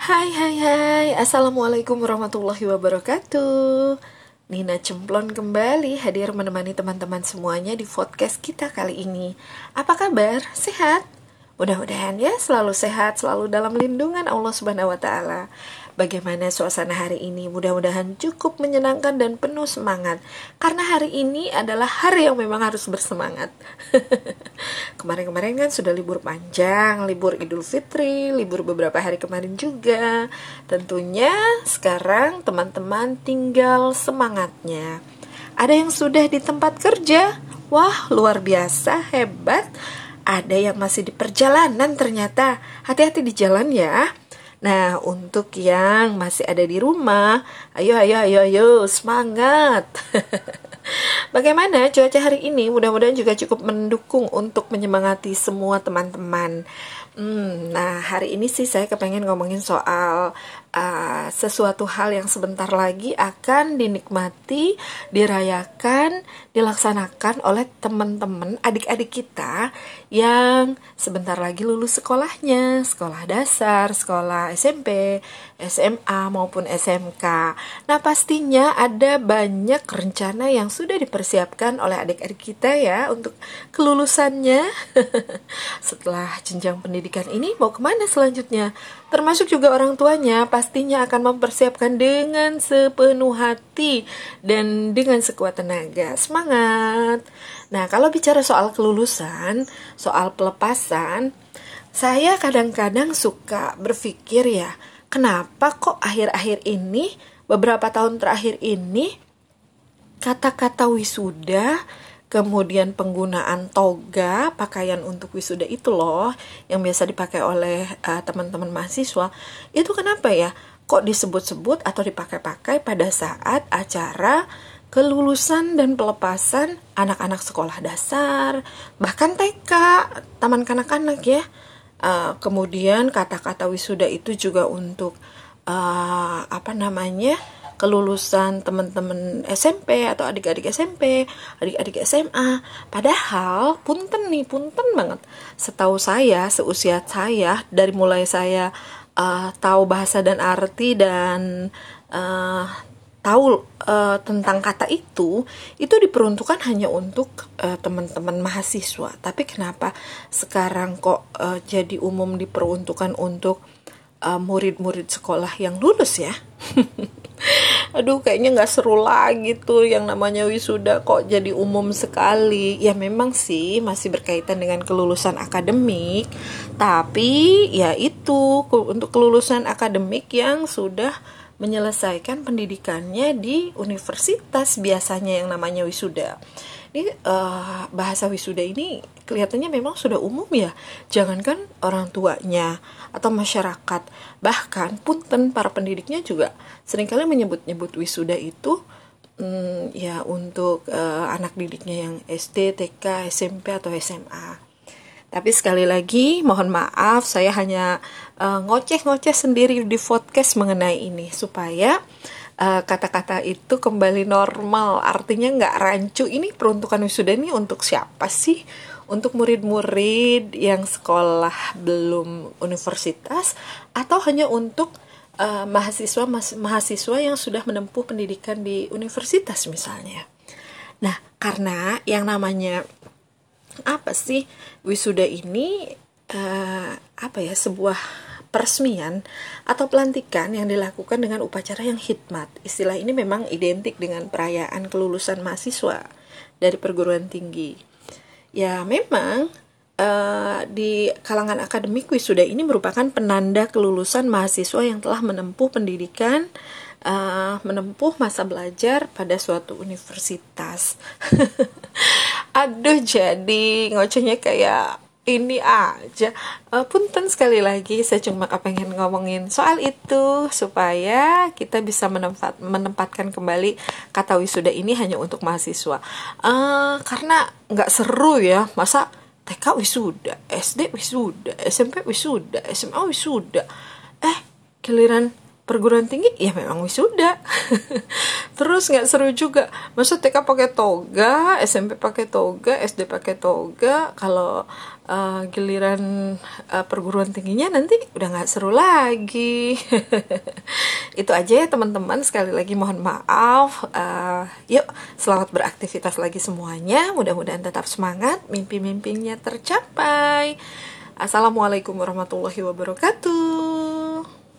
Hai hai hai Assalamualaikum warahmatullahi wabarakatuh Nina Cemplon kembali hadir menemani teman-teman semuanya di podcast kita kali ini Apa kabar? Sehat? Mudah-mudahan ya selalu sehat, selalu dalam lindungan Allah Subhanahu wa taala. Bagaimana suasana hari ini? Mudah-mudahan cukup menyenangkan dan penuh semangat. Karena hari ini adalah hari yang memang harus bersemangat. Kemarin-kemarin kan sudah libur panjang, libur Idul Fitri, libur beberapa hari kemarin juga. Tentunya sekarang teman-teman tinggal semangatnya. Ada yang sudah di tempat kerja? Wah, luar biasa, hebat ada yang masih di perjalanan ternyata. Hati-hati di jalan ya. Nah, untuk yang masih ada di rumah, ayo ayo ayo ayo semangat. Bagaimana cuaca hari ini? Mudah-mudahan juga cukup mendukung untuk menyemangati semua teman-teman. Hmm, nah, hari ini sih saya kepengen ngomongin soal uh, sesuatu hal yang sebentar lagi akan dinikmati, dirayakan, dilaksanakan oleh teman-teman adik-adik kita yang sebentar lagi lulus sekolahnya, sekolah dasar, sekolah SMP, SMA maupun SMK. Nah, pastinya ada banyak rencana yang sudah dipersiapkan oleh adik-adik kita ya untuk kelulusannya. Setelah jenjang pendidikan ini mau ke mana selanjutnya? Termasuk juga orang tuanya pastinya akan mempersiapkan dengan sepenuh hati dan dengan sekuat tenaga. Semangat! Nah, kalau bicara soal kelulusan, soal pelepasan, saya kadang-kadang suka berpikir ya, kenapa kok akhir-akhir ini, beberapa tahun terakhir ini, kata-kata wisuda kemudian penggunaan toga pakaian untuk wisuda itu loh yang biasa dipakai oleh uh, teman-teman mahasiswa. Itu kenapa ya? Kok disebut-sebut atau dipakai-pakai pada saat acara kelulusan dan pelepasan anak-anak sekolah dasar bahkan TK taman kanak-kanak ya? Uh, kemudian kata-kata wisuda itu juga untuk uh, apa namanya kelulusan teman-teman SMP atau adik-adik SMP, adik-adik SMA. Padahal punten nih, punten banget. Setahu saya, seusia saya dari mulai saya uh, tahu bahasa dan arti dan uh, tahu uh, tentang kata itu itu diperuntukkan hanya untuk uh, teman-teman mahasiswa. Tapi kenapa sekarang kok uh, jadi umum diperuntukkan untuk murid-murid sekolah yang lulus ya? aduh kayaknya nggak seru lagi tuh yang namanya wisuda kok jadi umum sekali. Ya memang sih masih berkaitan dengan kelulusan akademik. Tapi ya itu untuk kelulusan akademik yang sudah menyelesaikan pendidikannya di universitas biasanya yang namanya wisuda ini uh, bahasa wisuda ini kelihatannya memang sudah umum ya. Jangankan orang tuanya atau masyarakat. Bahkan punten para pendidiknya juga sering kali menyebut-nyebut wisuda itu um, ya untuk uh, anak didiknya yang SD, TK, SMP atau SMA tapi sekali lagi mohon maaf saya hanya uh, ngoceh-ngoceh sendiri di podcast mengenai ini supaya Eh, kata-kata uh, itu kembali normal. Artinya nggak rancu. Ini peruntukan wisuda ini untuk siapa sih? Untuk murid-murid yang sekolah belum universitas? Atau hanya untuk uh, mahasiswa mahasiswa yang sudah menempuh pendidikan di universitas misalnya? Nah karena yang namanya apa sih wisuda ini uh, apa ya sebuah peresmian atau pelantikan yang dilakukan dengan upacara yang hikmat. Istilah ini memang identik dengan perayaan kelulusan mahasiswa dari perguruan tinggi. Ya, memang uh, di kalangan akademik wisuda ini merupakan penanda kelulusan mahasiswa yang telah menempuh pendidikan uh, menempuh masa belajar pada suatu universitas. Aduh, jadi ngocehnya kayak ini aja. Uh, punten sekali lagi saya cuma pengen ngomongin soal itu supaya kita bisa menempat, menempatkan kembali kata wisuda ini hanya untuk mahasiswa. Uh, karena nggak seru ya masa TK wisuda SD wisuda SMP wisuda SMA wisuda. Eh giliran perguruan tinggi ya memang wisuda terus nggak seru juga. Masa TK pakai toga SMP pakai toga SD pakai toga. Kalau uh, giliran uh, perguruan tingginya nanti udah nggak seru lagi. Itu aja ya teman-teman. Sekali lagi mohon maaf. Uh, yuk selamat beraktivitas lagi semuanya. Mudah-mudahan tetap semangat. Mimpi-mimpinya tercapai. Assalamualaikum warahmatullahi wabarakatuh